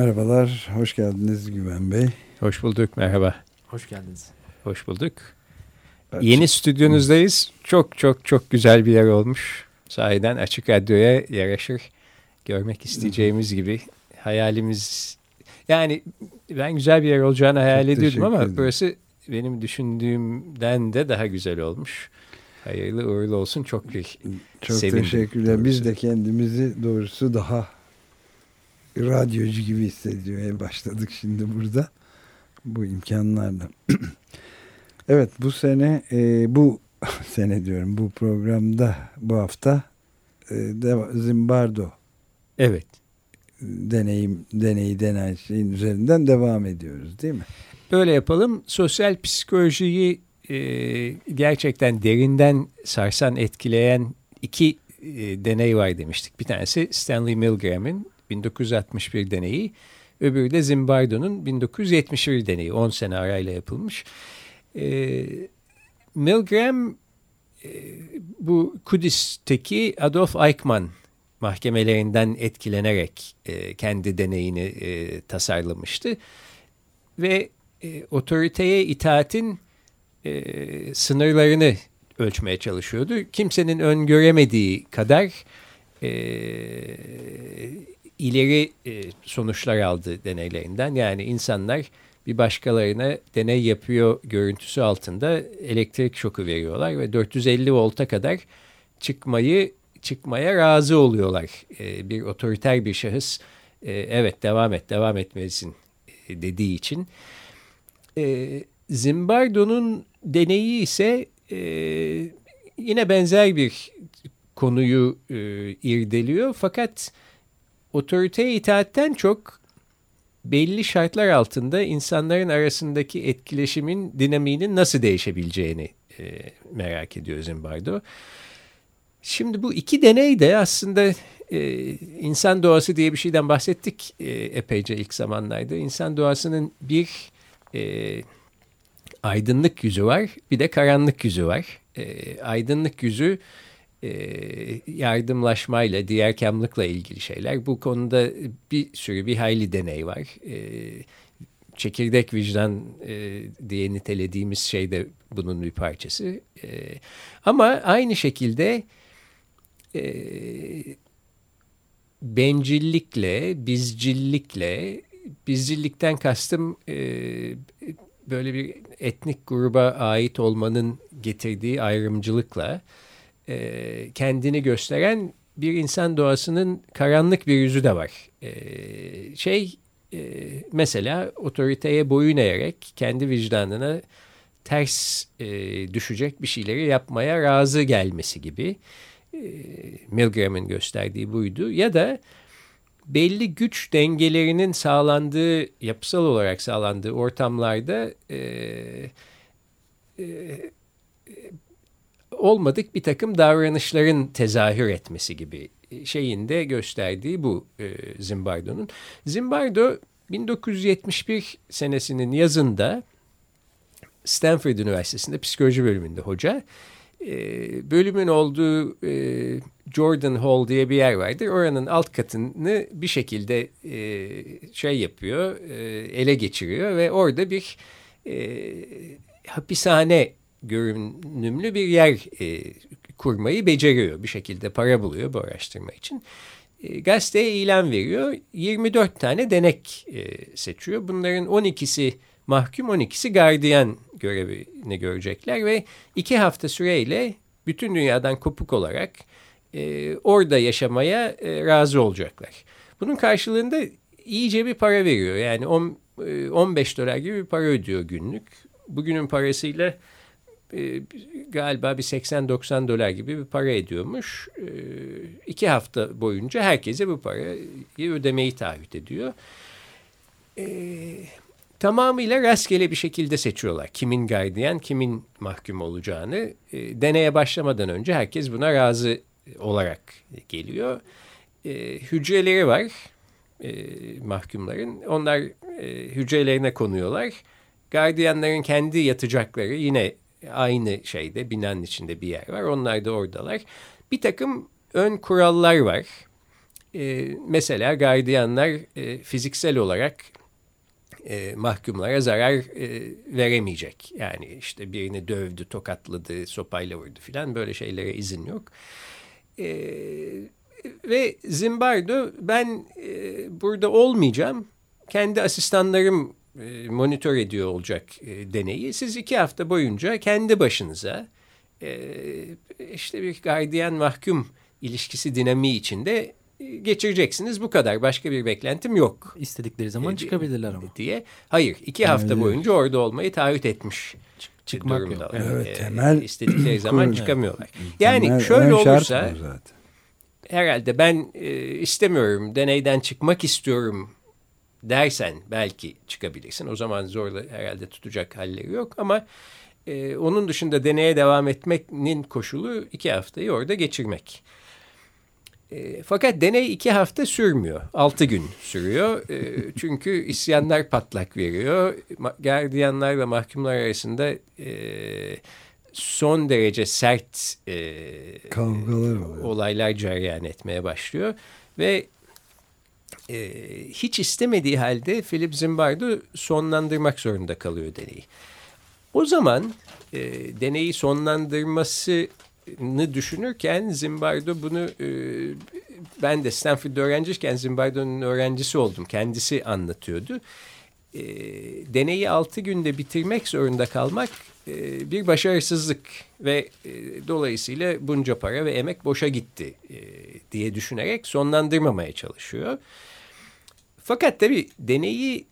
Merhabalar, hoş geldiniz Güven Bey. Hoş bulduk, merhaba. Hoş geldiniz. Hoş bulduk. Açık. Yeni stüdyonuzdayız. Çok çok çok güzel bir yer olmuş. Sahiden Açık Radyo'ya yaraşır. Görmek isteyeceğimiz gibi hayalimiz... Yani ben güzel bir yer olacağını hayal çok ediyordum ama ederim. burası benim düşündüğümden de daha güzel olmuş. Hayırlı uğurlu olsun. Çok bir Çok sevindim, teşekkürler. Doğrusu. Biz de kendimizi doğrusu daha radyocu gibi hissediyormaya başladık şimdi burada. Bu imkanlarla. evet bu sene e, bu sene diyorum bu programda bu hafta e, Zimbardo evet deneyim deneyi denen şeyin üzerinden devam ediyoruz değil mi? Böyle yapalım. Sosyal psikolojiyi e, gerçekten derinden sarsan etkileyen iki e, deney var demiştik. Bir tanesi Stanley Milgram'ın 1961 deneyi, öbürü de Zimbardo'nun 1971 deneyi. 10 sene arayla yapılmış. E, Milgram e, bu Kudüs'teki Adolf Eichmann mahkemelerinden etkilenerek e, kendi deneyini e, tasarlamıştı. Ve e, otoriteye itaatin e, sınırlarını ölçmeye çalışıyordu. Kimsenin öngöremediği kadar e, ileri e, sonuçlar aldı deneylerinden. Yani insanlar bir başkalarına deney yapıyor görüntüsü altında elektrik şoku veriyorlar ve 450 volta kadar çıkmayı çıkmaya razı oluyorlar. E, bir otoriter bir şahıs e, evet devam et devam etmelisin e, dediği için. E, Zimbardo'nun deneyi ise e, yine benzer bir konuyu e, irdeliyor. Fakat otoriteye itaatten çok belli şartlar altında insanların arasındaki etkileşimin dinamiğinin nasıl değişebileceğini e, merak ediyor Zimbardo. Şimdi bu iki deney de aslında e, insan doğası diye bir şeyden bahsettik e, epeyce ilk zamanlarda. İnsan doğasının bir e, aydınlık yüzü var bir de karanlık yüzü var. E, aydınlık yüzü e, yardımlaşmayla, diğer kamlıkla ilgili şeyler. Bu konuda bir sürü bir hayli deney var. E, çekirdek vicdan e, diye nitelediğimiz şey de bunun bir parçası. E, ama aynı şekilde e, bencillikle, bizcillikle, bizcillikten kastım e, böyle bir etnik gruba ait olmanın getirdiği ayrımcılıkla e, kendini gösteren bir insan doğasının karanlık bir yüzü de var. E, şey e, mesela otoriteye boyun eğerek kendi vicdanına ters e, düşecek bir şeyleri yapmaya razı gelmesi gibi. E, Milgram'ın gösterdiği buydu. Ya da belli güç dengelerinin sağlandığı, yapısal olarak sağlandığı ortamlarda e, e, olmadık bir takım davranışların tezahür etmesi gibi şeyin de gösterdiği bu e, Zimbardo'nun. Zimbardo 1971 senesinin yazında Stanford Üniversitesi'nde psikoloji bölümünde hoca. E, bölümün olduğu e, Jordan Hall diye bir yer vardır. Oranın alt katını bir şekilde e, şey yapıyor, e, ele geçiriyor ve orada bir e, hapishane görünümlü bir yer e, kurmayı beceriyor. Bir şekilde para buluyor bu araştırma için. E, gazeteye ilan veriyor. 24 tane denek e, seçiyor. Bunların 12'si mahkum, 12'si gardiyan görevini görecekler ve iki hafta süreyle bütün dünyadan kopuk olarak e, orada yaşamaya e, razı olacaklar. Bunun karşılığında iyice bir para veriyor. Yani on, e, 15 dolar gibi bir para ödüyor günlük. Bugünün parasıyla galiba bir 80-90 dolar gibi bir para ediyormuş. E, iki hafta boyunca herkese bu parayı ödemeyi taahhüt ediyor. E, tamamıyla rastgele bir şekilde seçiyorlar. Kimin gardiyan, kimin mahkum olacağını. E, deneye başlamadan önce herkes buna razı olarak geliyor. E, hücreleri var mahkumların. Onlar e, hücrelerine konuyorlar. Gardiyanların kendi yatacakları yine aynı şeyde binanın içinde bir yer var. Onlar da oradalar. Bir takım ön kurallar var. E, mesela gardiyanlar e, fiziksel olarak e, mahkumlara zarar e, veremeyecek. Yani işte birini dövdü, tokatladı, sopayla vurdu filan böyle şeylere izin yok. E, ve Zimbardo ben e, burada olmayacağım. Kendi asistanlarım e, monitör ediyor olacak e, deneyi. Siz iki hafta boyunca kendi başınıza e, işte bir gardiyan mahkum ilişkisi dinamiği içinde geçireceksiniz. Bu kadar. Başka bir beklentim yok. İstedikleri zaman çıkabilirler ama. Diye. Hayır. iki hafta evet. boyunca orada olmayı taahhüt etmiş. Çıkmak durumda. yok. Evet, ee, temel istedikleri zaman çıkamıyorlar. Yani temel, şöyle olursa herhalde ben e, istemiyorum deneyden çıkmak istiyorum dersen belki çıkabilirsin. O zaman zorla herhalde tutacak halleri yok ama e, onun dışında deneye devam etmenin koşulu iki haftayı orada geçirmek. E, fakat deney iki hafta sürmüyor. Altı gün sürüyor. E, çünkü isyanlar patlak veriyor. Gardiyanlar ve mahkumlar arasında e, son derece sert e, kavgalar olaylar cereyan etmeye başlıyor. Ve e, hiç istemediği halde Philip Zimbardo sonlandırmak zorunda kalıyor deneyi. O zaman e, deneyi sonlandırmasını düşünürken Zimbardo bunu e, ben de Stanford'da öğrenciyken Zimbardo'nun öğrencisi oldum. Kendisi anlatıyordu. E, deneyi altı günde bitirmek zorunda kalmak e, bir başarısızlık ve e, dolayısıyla bunca para ve emek boşa gitti e, diye düşünerek sonlandırmamaya çalışıyor. Fakat tabii deneyi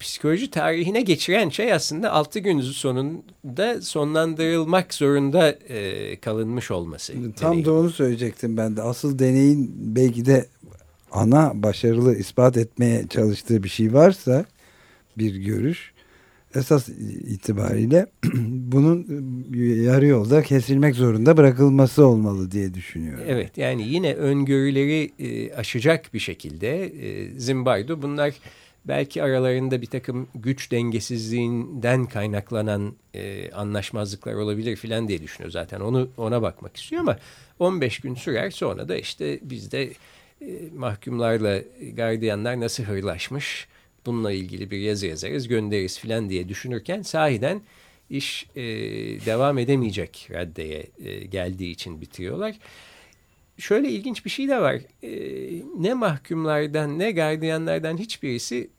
psikoloji tarihine geçiren şey aslında altı gün sonunda sonlandırılmak zorunda e, kalınmış olması. Tam deneyin. da onu söyleyecektim ben de. Asıl deneyin belki de ana başarılı ispat etmeye çalıştığı bir şey varsa bir görüş esas itibariyle bunun yarı yolda kesilmek zorunda bırakılması olmalı diye düşünüyorum. Evet yani yine öngörüleri e, aşacak bir şekilde e, Zimbardo bunlar belki aralarında bir takım güç dengesizliğinden kaynaklanan e, anlaşmazlıklar olabilir filan diye düşünüyor zaten onu ona bakmak istiyor ama 15 gün sürer sonra da işte bizde e, mahkumlarla gardiyanlar nasıl hırlaşmış bununla ilgili bir yazı yazarız göndeririz filan diye düşünürken sahiden iş e, devam edemeyecek raddeye e, geldiği için bitiriyorlar. Şöyle ilginç bir şey de var. E, ne mahkumlardan ne gardiyanlardan hiçbirisi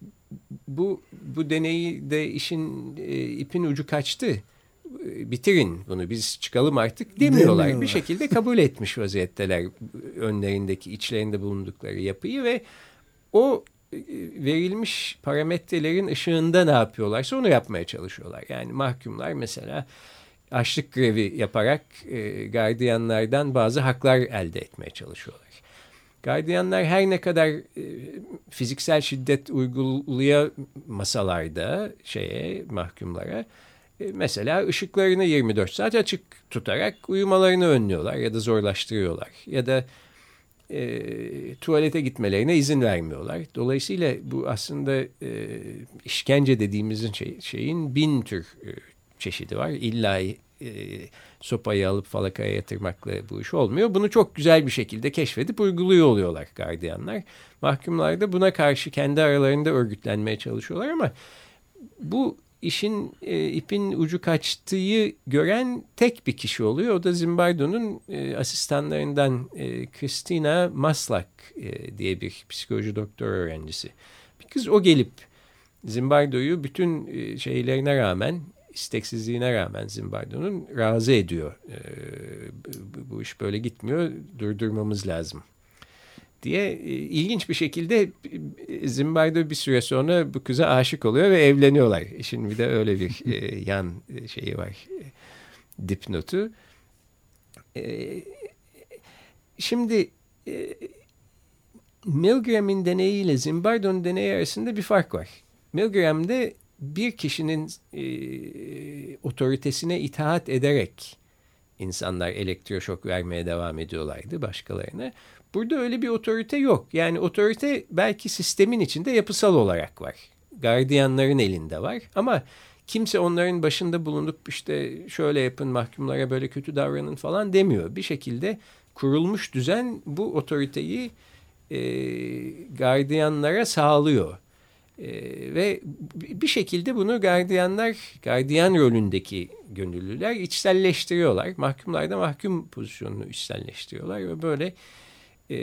bu bu deneyi de işin e, ipin ucu kaçtı. E, bitirin bunu biz çıkalım artık demiyorlar. demiyorlar. Bir şekilde kabul etmiş vaziyetteler önlerindeki içlerinde bulundukları yapıyı ve o verilmiş parametrelerin ışığında ne yapıyorlarsa onu yapmaya çalışıyorlar. Yani mahkumlar mesela açlık grevi yaparak e, gardiyanlardan bazı haklar elde etmeye çalışıyorlar. Gardiyanlar her ne kadar e, fiziksel şiddet uygulayamasalar da şeye mahkumlara e, mesela ışıklarını 24 saat açık tutarak uyumalarını önlüyorlar ya da zorlaştırıyorlar ya da e, tuvalete gitmelerine izin vermiyorlar. Dolayısıyla bu aslında e, işkence dediğimizin şey, şeyin bin tür e, çeşidi var. İlla e, sopayı alıp falakaya yatırmakla bu iş olmuyor. Bunu çok güzel bir şekilde keşfedip uyguluyor oluyorlar gardiyanlar. Mahkumlar da buna karşı kendi aralarında örgütlenmeye çalışıyorlar ama bu işin e, ipin ucu kaçtığı gören tek bir kişi oluyor. O da Zimbardo'nun e, asistanlarından e, Christina Maslak e, diye bir psikoloji doktor öğrencisi. Bir kız o gelip Zimbardo'yu bütün e, şeylerine rağmen isteksizliğine rağmen Zimbardo'nun razı ediyor. E, bu, iş böyle gitmiyor durdurmamız lazım diye e, ilginç bir şekilde e, Zimbardo bir süre sonra bu kıza aşık oluyor ve evleniyorlar. İşin bir de öyle bir e, yan şeyi var. dipnotu. Şimdi Milgram'in deneyiyle Zimbardo'nun deneyi arasında bir fark var. Milgram'de bir kişinin e, otoritesine itaat ederek insanlar elektroşok vermeye devam ediyorlardı başkalarına. Burada öyle bir otorite yok. Yani otorite belki sistemin içinde yapısal olarak var. Gardiyanların elinde var ama kimse onların başında bulunup işte şöyle yapın mahkumlara böyle kötü davranın falan demiyor. Bir şekilde kurulmuş düzen bu otoriteyi e, gardiyanlara sağlıyor. E, ve bir şekilde bunu gardiyanlar, gardiyan rolündeki gönüllüler içselleştiriyorlar. Mahkumlar da mahkum pozisyonunu içselleştiriyorlar ve böyle e,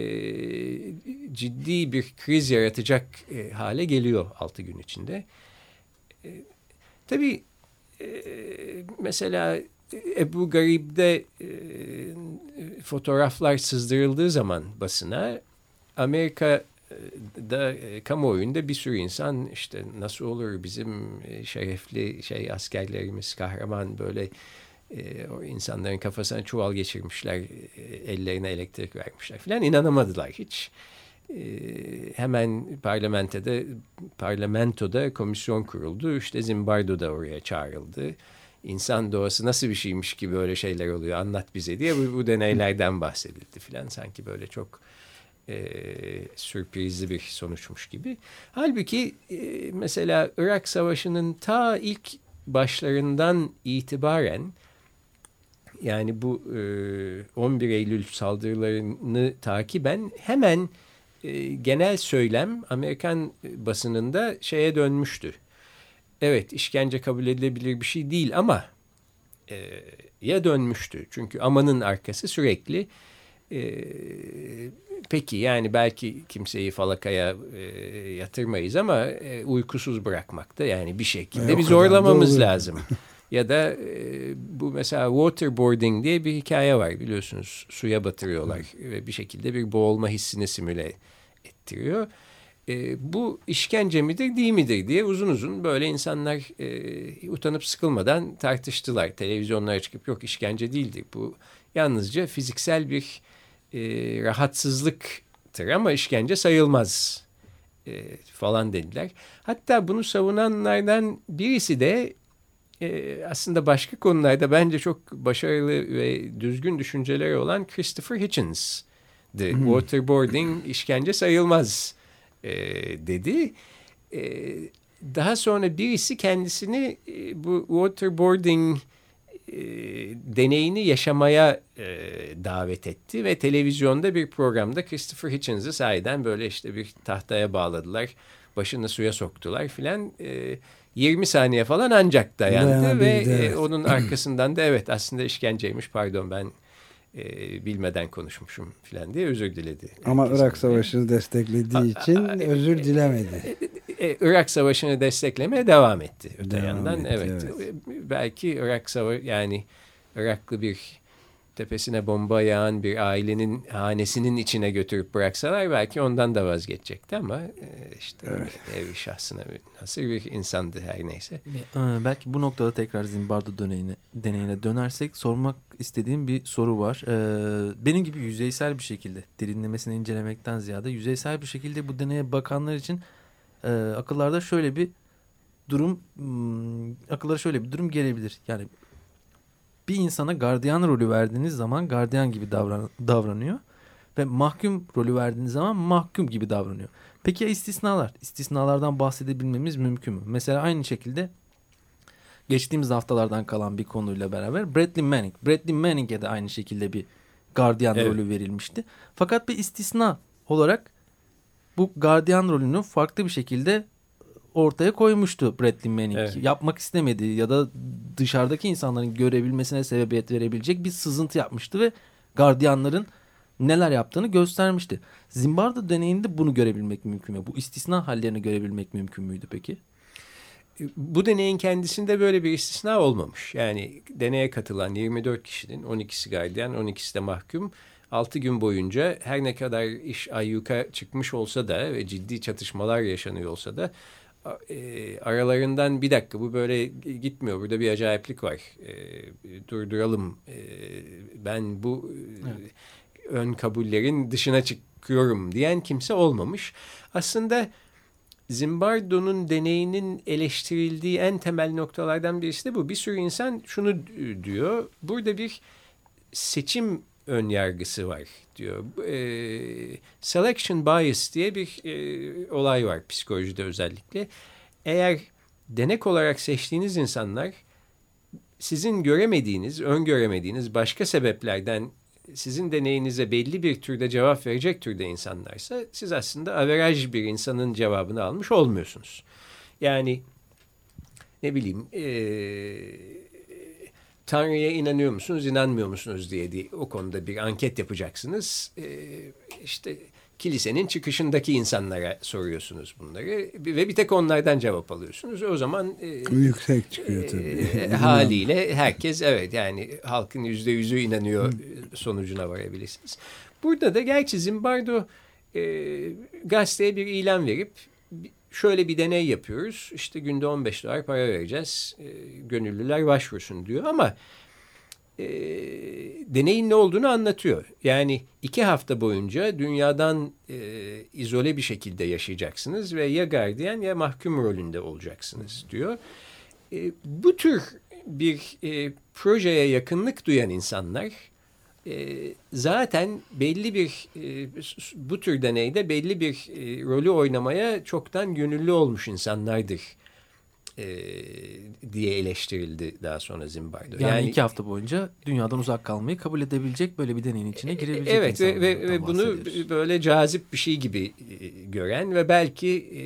ciddi bir kriz yaratacak e, hale geliyor altı gün içinde. E, tabii e, mesela Ebu Garib'de e, fotoğraflar sızdırıldığı zaman basına Amerika'da e, kamuoyunda bir sürü insan işte nasıl olur bizim e, şerefli şey askerlerimiz kahraman böyle e, o insanların kafasına çuval geçirmişler, e, ellerine elektrik vermişler filan inanamadılar hiç. E, hemen parlamentoda parlamentoda komisyon kuruldu. İşte Zimbardo da oraya çağrıldı. İnsan doğası nasıl bir şeymiş ki böyle şeyler oluyor anlat bize diye bu, bu deneylerden bahsedildi filan. Sanki böyle çok e, sürprizli bir sonuçmuş gibi. Halbuki e, mesela Irak Savaşı'nın ta ilk başlarından itibaren yani bu e, 11 Eylül saldırılarını takiben hemen e, genel söylem Amerikan basınında şeye dönmüştü. Evet işkence kabul edilebilir bir şey değil ama e, ya dönmüştü. Çünkü amanın arkası sürekli e, peki yani belki kimseyi falakaya e, yatırmayız ama e, uykusuz bırakmakta yani bir şekilde e, bir zorlamamız lazım. ya da e, bu mesela waterboarding diye bir hikaye var biliyorsunuz suya batırıyorlar Hı. ve bir şekilde bir boğulma hissini simüle ettiriyor. E, bu işkence midir değil midir diye uzun uzun böyle insanlar e, utanıp sıkılmadan tartıştılar. Televizyonlara çıkıp yok işkence değildir bu yalnızca fiziksel bir e, rahatsızlıktır ama işkence sayılmaz e, falan dediler. Hatta bunu savunanlardan birisi de e, aslında başka konularda bence çok başarılı ve düzgün düşünceleri olan Christopher Hitchens. The hmm. waterboarding işkence sayılmaz e, dedi. E, daha sonra birisi kendisini e, bu waterboarding e, deneyini yaşamaya e, davet etti ve televizyonda bir programda Christopher Hitchens'ı sahiden böyle işte bir tahtaya bağladılar. Başını suya soktular filan. E, 20 saniye falan ancak dayandı ve e, onun arkasından da evet aslında işkenceymiş pardon ben e, bilmeden konuşmuşum filan diye özür diledi. Ama Irak Savaşı'nı desteklediği için a, a, özür dilemedi. E, e, Irak Savaşı'nı desteklemeye devam etti. Öte devam yandan etti, evet, evet. Belki Irak Savaşı yani Iraklı bir tepesine bomba yağan bir ailenin hanesinin içine götürüp bıraksalar belki ondan da vazgeçecekti ama e, işte evet. ev şahsına nasıl bir insandı her neyse. Ee, belki bu noktada tekrar Zimbardo deneyine, deneyine dönersek sormak istediğim bir soru var. Benim gibi yüzeysel bir şekilde derinlemesine incelemekten ziyade yüzeysel bir şekilde bu deneye bakanlar için e, akıllarda şöyle bir durum hmm, akıllara şöyle bir durum gelebilir. Yani bir insana gardiyan rolü verdiğiniz zaman gardiyan gibi davran davranıyor. Ve mahkum rolü verdiğiniz zaman mahkum gibi davranıyor. Peki ya istisnalar? İstisnalardan bahsedebilmemiz mümkün mü? Mesela aynı şekilde geçtiğimiz haftalardan kalan bir konuyla beraber Bradley Manning. Bradley Manning'e de aynı şekilde bir gardiyan evet. rolü verilmişti. Fakat bir istisna olarak bu gardiyan rolünü farklı bir şekilde ortaya koymuştu Bradley Manning. Evet. Yapmak istemedi ya da dışarıdaki insanların görebilmesine sebebiyet verebilecek bir sızıntı yapmıştı ve gardiyanların neler yaptığını göstermişti. Zimbardo deneyinde bunu görebilmek mümkün mü? Bu istisna hallerini görebilmek mümkün müydü peki? Bu deneyin kendisinde böyle bir istisna olmamış. Yani deneye katılan 24 kişinin 12'si gardiyan, 12'si de mahkum. 6 gün boyunca her ne kadar iş ayyuka çıkmış olsa da ve ciddi çatışmalar yaşanıyor olsa da e, aralarından bir dakika bu böyle gitmiyor. Burada bir acayiplik var. E, durduralım. E, ben bu evet. ön kabullerin dışına çıkıyorum diyen kimse olmamış. Aslında Zimbardo'nun deneyinin eleştirildiği en temel noktalardan birisi de bu. Bir sürü insan şunu diyor. Burada bir seçim ön yargısı var diyor. E, selection bias diye bir e, olay var psikolojide özellikle. Eğer denek olarak seçtiğiniz insanlar sizin göremediğiniz, öngöremediğiniz başka sebeplerden sizin deneyinize belli bir türde cevap verecek türde insanlarsa siz aslında averaj bir insanın cevabını almış olmuyorsunuz. Yani ne bileyim e, Tanrı'ya inanıyor musunuz, inanmıyor musunuz diye, diye o konuda bir anket yapacaksınız. E, işte kilisenin çıkışındaki insanlara soruyorsunuz bunları ve bir tek onlardan cevap alıyorsunuz. O zaman e, yüksek çıkıyor tabii. E, haliyle herkes evet yani halkın yüzde yüzü inanıyor sonucuna varabilirsiniz. Burada da gerçi Zimbardo e, gazeteye bir ilan verip şöyle bir deney yapıyoruz. İşte günde 15 dolar para vereceğiz. E, gönüllüler başvursun diyor ama e, deneyin ne olduğunu anlatıyor. Yani iki hafta boyunca dünyadan e, izole bir şekilde yaşayacaksınız ve ya gardiyan ya mahkum rolünde olacaksınız diyor. E, bu tür bir e, projeye yakınlık duyan insanlar e, zaten belli bir e, bu tür deneyde belli bir e, rolü oynamaya çoktan gönüllü olmuş insanlardır e, diye eleştirildi daha sonra Zimbardo. Yani, yani iki hafta boyunca dünyadan uzak kalmayı kabul edebilecek böyle bir deneyin içine girebilecek Evet ve, ve, ve bunu böyle cazip bir şey gibi e, gören ve belki e,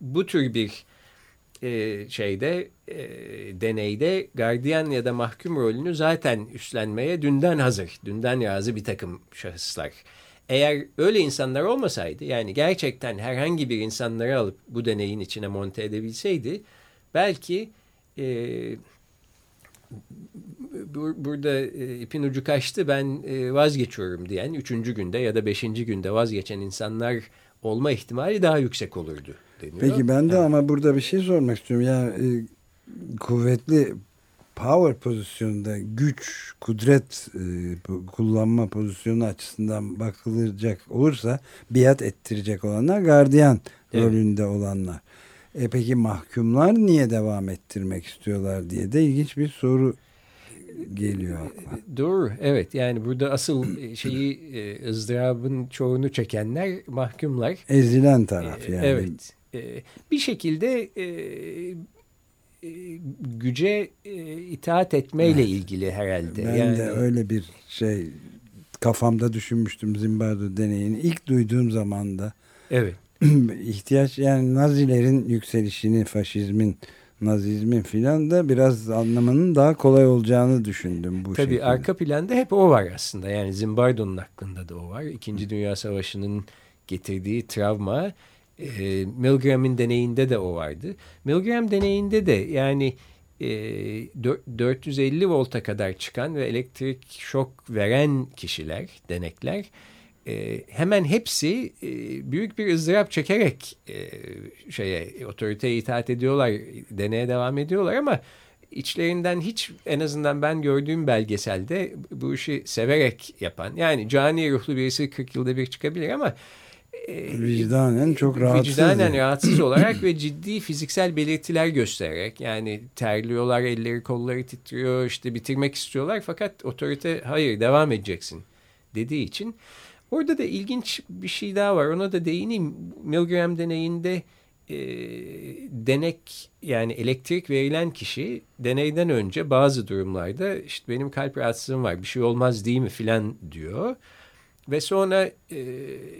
bu tür bir e, şeyde e, deneyde gardiyan ya da mahkum rolünü zaten üstlenmeye dünden hazır, dünden razı bir takım şahıslar. Eğer öyle insanlar olmasaydı yani gerçekten herhangi bir insanları alıp bu deneyin içine monte edebilseydi belki e, bur burada e, ipin ucu kaçtı ben e, vazgeçiyorum diyen üçüncü günde ya da beşinci günde vazgeçen insanlar olma ihtimali daha yüksek olurdu deniyor. Peki ben de evet. ama burada bir şey sormak istiyorum. Yani e, kuvvetli power pozisyonunda güç, kudret e, kullanma pozisyonu açısından bakılacak olursa biat ettirecek olanlar gardiyan evet. rolünde olanlar. E peki mahkumlar niye devam ettirmek istiyorlar diye de ilginç bir soru geliyor akla. Doğru evet yani burada asıl şeyi e, ızdırabın çoğunu çekenler mahkumlar. Ezilen taraf yani. Evet e, bir şekilde e, güce itaat etmeyle evet. ilgili herhalde. Ben yani, de öyle bir şey kafamda düşünmüştüm Zimbardo deneyini. ilk duyduğum zaman da. Evet. ihtiyaç yani Nazilerin yükselişini, faşizmin, Nazizmin filan da biraz anlamanın daha kolay olacağını düşündüm bu Tabii şekilde. arka planda hep o var aslında. Yani Zimbardo'nun aklında da o var. İkinci Dünya Savaşı'nın getirdiği travma. E, Milgram'ın deneyinde de o vardı. Milgram deneyinde de yani e, 450 volta kadar çıkan ve elektrik şok veren kişiler, denekler hemen hepsi büyük bir ızdırap çekerek şeye otoriteye itaat ediyorlar, deneye devam ediyorlar ama içlerinden hiç en azından ben gördüğüm belgeselde bu işi severek yapan yani cani ruhlu birisi 40 yılda bir çıkabilir ama e, vicdanen çok rahatsız. Vicdanen rahatsız olarak ve ciddi fiziksel belirtiler göstererek yani terliyorlar, elleri kolları titriyor, işte bitirmek istiyorlar fakat otorite hayır devam edeceksin dediği için Orada da ilginç bir şey daha var. Ona da değineyim. Milgram deneyinde e, denek yani elektrik verilen kişi deneyden önce bazı durumlarda işte benim kalp rahatsızlığım var bir şey olmaz değil mi filan diyor. Ve sonra e,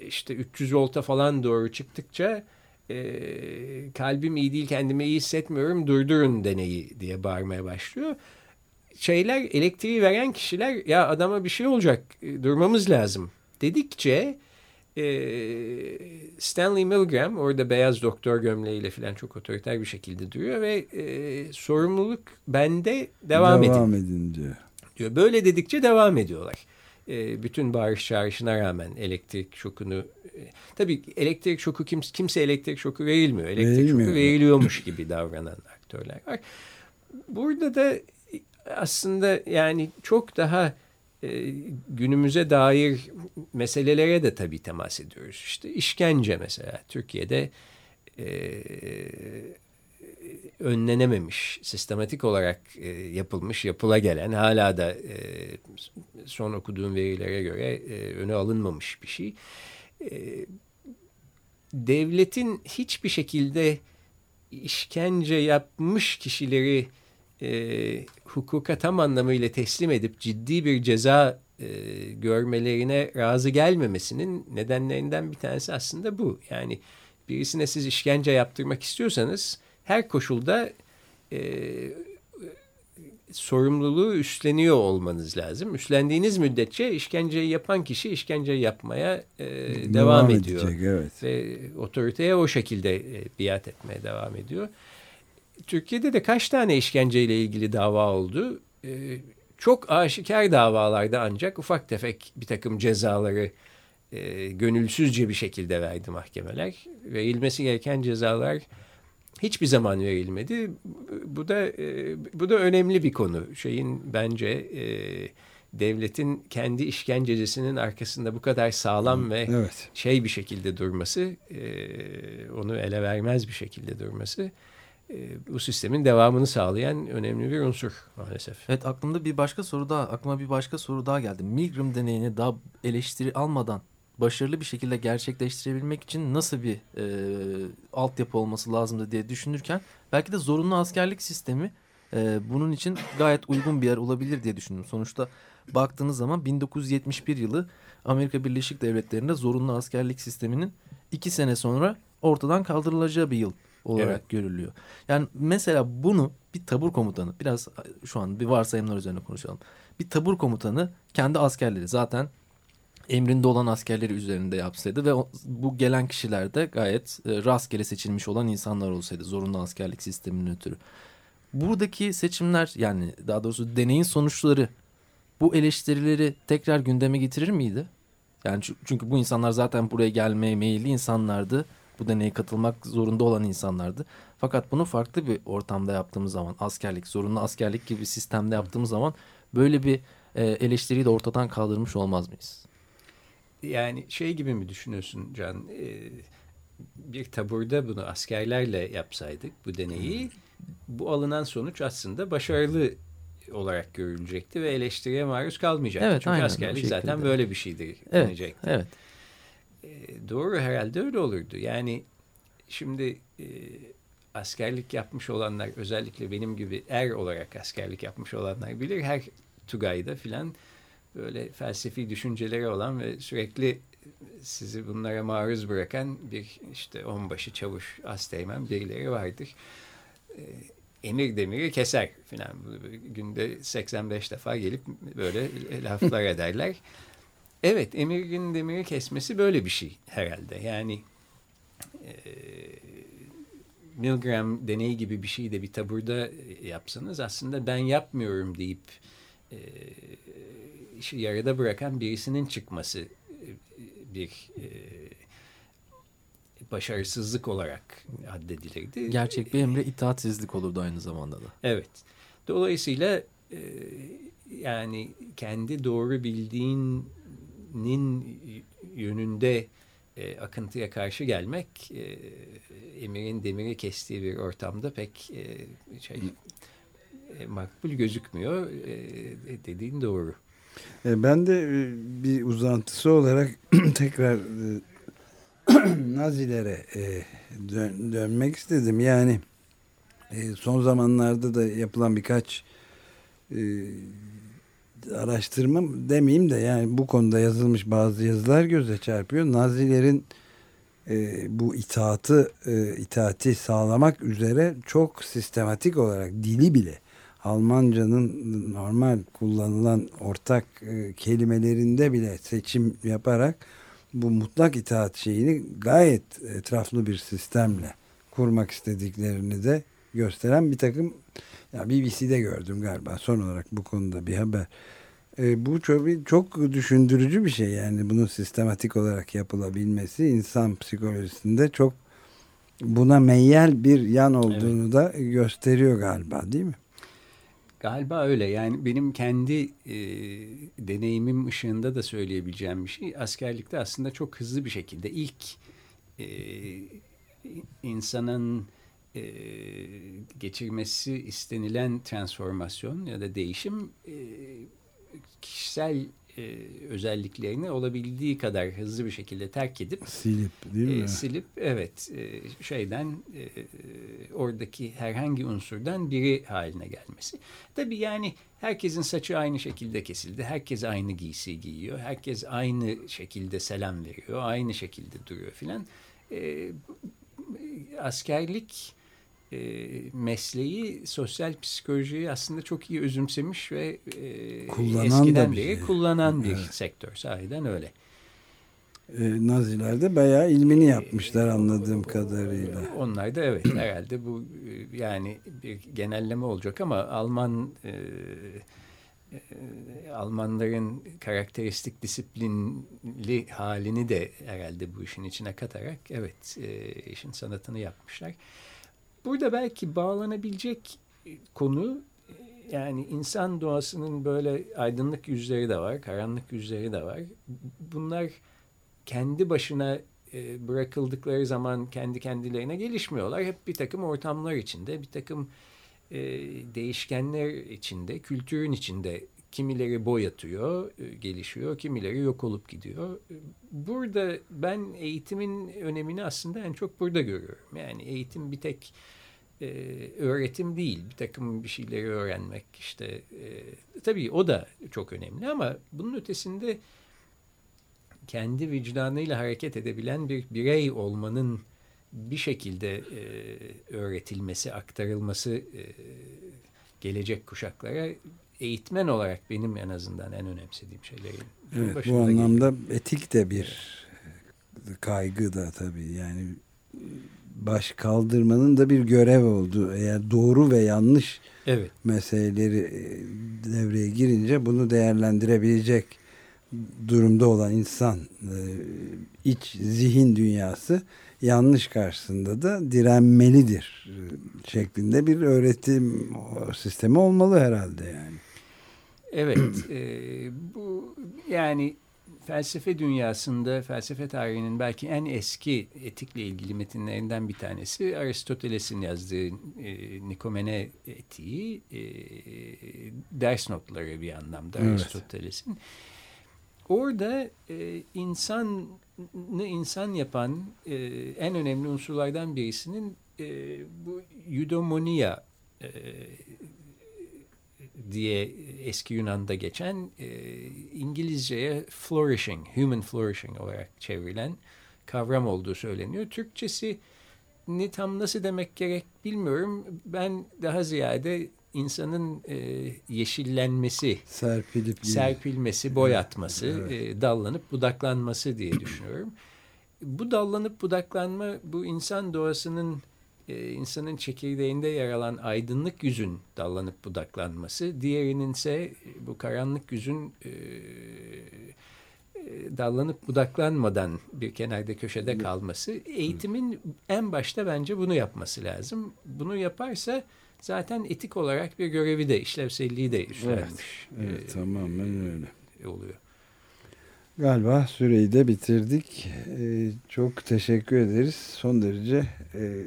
işte 300 volta falan doğru çıktıkça e, kalbim iyi değil kendimi iyi hissetmiyorum durdurun deneyi diye bağırmaya başlıyor. Şeyler elektriği veren kişiler ya adama bir şey olacak durmamız lazım dedikçe e, Stanley Milgram orada beyaz doktor gömleğiyle falan çok otoriter bir şekilde duruyor ve e, sorumluluk bende devam, devam edin. edin diyor. diyor. Böyle dedikçe devam ediyorlar. E, bütün bağırış çağrışına rağmen elektrik şokunu e, tabii elektrik şoku kimse, kimse elektrik şoku verilmiyor. Elektrik Verilmiyor. şoku veriliyormuş gibi davranan aktörler var. Burada da aslında yani çok daha e, günümüze dair meselelere de tabii temas ediyoruz. İşte işkence mesela Türkiye'de e, önlenememiş, sistematik olarak e, yapılmış, yapıla gelen, hala da e, son okuduğum verilere göre e, öne alınmamış bir şey. E, devletin hiçbir şekilde işkence yapmış kişileri e, hukuka tam anlamıyla teslim edip ciddi bir ceza e, görmelerine razı gelmemesinin nedenlerinden bir tanesi aslında bu. Yani birisine siz işkence yaptırmak istiyorsanız her koşulda e, sorumluluğu üstleniyor olmanız lazım. Üstlendiğiniz müddetçe işkenceyi yapan kişi işkence yapmaya e, devam, devam ediyor. Edecek, evet. Ve otoriteye o şekilde e, biat etmeye devam ediyor. Türkiye'de de kaç tane işkenceyle ilgili dava oldu? E, çok aşikar davalarda ancak ufak tefek bir takım cezaları e, gönülsüzce bir şekilde verdi mahkemeler. Verilmesi gereken cezalar hiçbir zaman verilmedi. Bu da e, bu da önemli bir konu. Şeyin bence e, devletin kendi işkencecisinin arkasında bu kadar sağlam ve evet. şey bir şekilde durması, e, onu ele vermez bir şekilde durması e, bu sistemin devamını sağlayan önemli bir unsur maalesef. Evet aklımda bir başka soru daha, aklıma bir başka soru daha geldi. Milgram deneyini daha eleştiri almadan başarılı bir şekilde gerçekleştirebilmek için nasıl bir e, altyapı olması lazımdı diye düşünürken belki de zorunlu askerlik sistemi e, bunun için gayet uygun bir yer olabilir diye düşündüm. Sonuçta baktığınız zaman 1971 yılı Amerika Birleşik Devletleri'nde zorunlu askerlik sisteminin iki sene sonra ortadan kaldırılacağı bir yıl olarak evet. görülüyor. Yani mesela bunu bir tabur komutanı biraz şu an bir varsayımlar üzerine konuşalım. Bir tabur komutanı kendi askerleri zaten emrinde olan askerleri üzerinde yapsaydı ve bu gelen kişiler de gayet e, rastgele seçilmiş olan insanlar olsaydı zorunlu askerlik sisteminin ötürü. Buradaki seçimler yani daha doğrusu deneyin sonuçları bu eleştirileri tekrar gündeme getirir miydi? Yani çünkü bu insanlar zaten buraya gelmeye meyilli insanlardı. Bu deneye katılmak zorunda olan insanlardı. Fakat bunu farklı bir ortamda yaptığımız zaman askerlik, zorunlu askerlik gibi bir sistemde yaptığımız zaman böyle bir e, eleştiriyi de ortadan kaldırmış olmaz mıyız? Yani şey gibi mi düşünüyorsun Can? Ee, bir taburda bunu askerlerle yapsaydık bu deneyi bu alınan sonuç aslında başarılı olarak görülecekti ve eleştiriye maruz kalmayacaktı. Evet, Çünkü aynen, askerlik zaten böyle bir şeydir evet. Evet. Ee, doğru herhalde öyle olurdu. Yani şimdi e, askerlik yapmış olanlar özellikle benim gibi er olarak askerlik yapmış olanlar bilir. Her Tugay'da filan böyle felsefi düşünceleri olan ve sürekli sizi bunlara maruz bırakan bir işte onbaşı, çavuş, asteğmen birileri vardır. Ee, emir demiri keser filan. Günde 85 defa gelip böyle laflar ederler. Evet, emirin demiri kesmesi böyle bir şey herhalde. Yani e, Milgram deneyi gibi bir şeyi de bir taburda yapsanız aslında ben yapmıyorum deyip e, işi yarıda bırakan birisinin çıkması e, bir e, başarısızlık olarak addedilirdi. Gerçek bir emre itaatsizlik olurdu aynı zamanda da. Evet. Dolayısıyla e, yani kendi doğru bildiğinin yönünde e, akıntıya karşı gelmek e, emirin demiri kestiği bir ortamda pek e, şey e, makbul gözükmüyor. E, dediğin doğru. E, ben de e, bir uzantısı olarak tekrar e, Nazilere dön, dönmek istedim. Yani son zamanlarda da yapılan birkaç araştırma demeyeyim de yani bu konuda yazılmış bazı yazılar göze çarpıyor. Nazilerin bu itaatı itaati sağlamak üzere çok sistematik olarak dili bile Almanca'nın normal kullanılan ortak e, kelimelerinde bile seçim yaparak bu mutlak itaat şeyini gayet etraflı bir sistemle kurmak istediklerini de gösteren bir takım ya BBC'de gördüm galiba son olarak bu konuda bir haber. E, bu çok, çok düşündürücü bir şey yani bunun sistematik olarak yapılabilmesi insan psikolojisinde çok buna meyyal bir yan olduğunu evet. da gösteriyor galiba değil mi? Galiba öyle. Yani benim kendi e, deneyimim ışığında da söyleyebileceğim bir şey. Askerlikte aslında çok hızlı bir şekilde ilk e, insanın e, geçirmesi istenilen transformasyon ya da değişim e, kişisel e, özelliklerini olabildiği kadar hızlı bir şekilde terk edip silip değil mi? E, silip evet e, şeyden e, oradaki herhangi unsurdan biri haline gelmesi. Tabii yani herkesin saçı aynı şekilde kesildi. Herkes aynı giysi giyiyor. Herkes aynı şekilde selam veriyor. Aynı şekilde duruyor filan. E, askerlik e, mesleği sosyal psikolojiyi aslında çok iyi özümsemiş ve e, kullanan eskiden beri şey. kullanan bir evet. sektör. Sahiden öyle. E, Naziler de bayağı ilmini yapmışlar anladığım kadarıyla. Onlar da evet herhalde bu e, yani bir genelleme olacak ama Alman e, e, Almanların karakteristik disiplinli halini de herhalde bu işin içine katarak evet e, işin sanatını yapmışlar. Burada belki bağlanabilecek konu yani insan doğasının böyle aydınlık yüzleri de var, karanlık yüzleri de var. Bunlar kendi başına e, bırakıldıkları zaman kendi kendilerine gelişmiyorlar. Hep bir takım ortamlar içinde, bir takım e, değişkenler içinde, kültürün içinde kimileri boy atıyor, e, gelişiyor, kimileri yok olup gidiyor. Burada ben eğitimin önemini aslında en çok burada görüyorum. Yani eğitim bir tek e, öğretim değil. Bir takım bir şeyleri öğrenmek işte e, tabii o da çok önemli ama bunun ötesinde kendi vicdanıyla hareket edebilen bir birey olmanın bir şekilde e, öğretilmesi, aktarılması e, gelecek kuşaklara eğitmen olarak benim en azından en önemsediğim şeylerin. Evet, bu anlamda geliyor. etik de bir kaygı da tabii yani baş kaldırmanın da bir görev oldu. Eğer doğru ve yanlış evet. meseleleri e, devreye girince bunu değerlendirebilecek durumda olan insan e, iç zihin dünyası yanlış karşısında da direnmelidir e, şeklinde bir öğretim sistemi olmalı herhalde yani. Evet, e, bu yani felsefe dünyasında felsefe tarihinin belki en eski etikle ilgili metinlerinden bir tanesi Aristoteles'in yazdığı e, Nikomene etiği e, ders notları bir anlamda evet. Aristoteles'in. Orada e, insanı insan yapan e, en önemli unsurlardan birisinin e, bu eudaimonia e, diye eski Yunan'da geçen e, İngilizceye flourishing, human flourishing olarak çevrilen kavram olduğu söyleniyor. Türkçesi ni tam nasıl demek gerek bilmiyorum. Ben daha ziyade insanın e, yeşillenmesi, serpilip serpilmesi, boyatması, evet. e, dallanıp budaklanması diye düşünüyorum. Bu dallanıp budaklanma bu insan doğasının e, insanın çekirdeğinde yer alan aydınlık yüzün dallanıp budaklanması, diğerinin ise bu karanlık yüzün e, e, dallanıp budaklanmadan bir kenarda köşede kalması. Eğitimin en başta bence bunu yapması lazım. Bunu yaparsa zaten etik olarak bir görevi de işlevselliği de üstlenmiş. Evet, evet tamamen öyle oluyor. Galiba süreyi de bitirdik. Ee, çok teşekkür ederiz. Son derece e,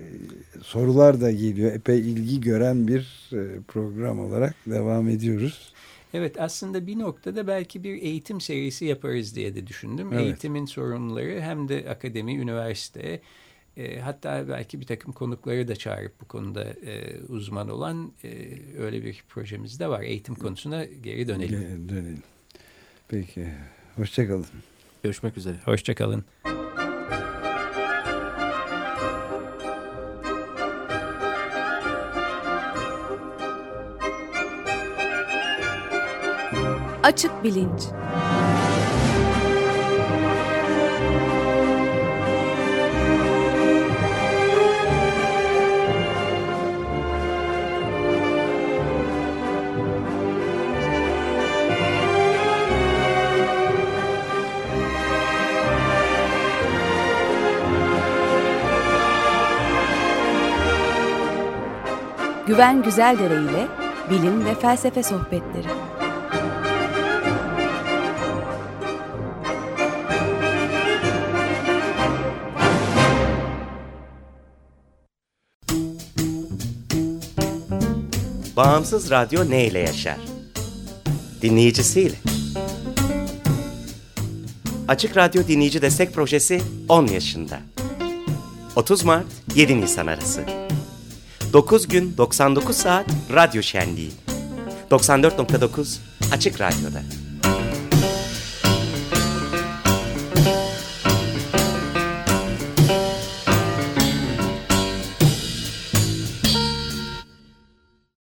sorular da geliyor. Epey ilgi gören bir e, program olarak devam ediyoruz. Evet aslında bir noktada belki bir eğitim serisi yaparız diye de düşündüm. Evet. Eğitimin sorunları hem de akademi, üniversite e, hatta belki bir takım konukları da çağırıp bu konuda e, uzman olan e, öyle bir projemiz de var. Eğitim konusuna geri dönelim. Geri dönelim. Peki. Hoşçakalın. Görüşmek üzere. Hoşçakalın. Açık Bilinç Güven Güzeldere ile bilim ve felsefe sohbetleri. Bağımsız radyo ne ile yaşar? Dinleyicisiyle. Açık Radyo Dinleyici Destek Projesi 10 yaşında. 30 Mart 7 Nisan arası. 9 gün 99 saat radyo şenliği. 94.9 Açık Radyo'da.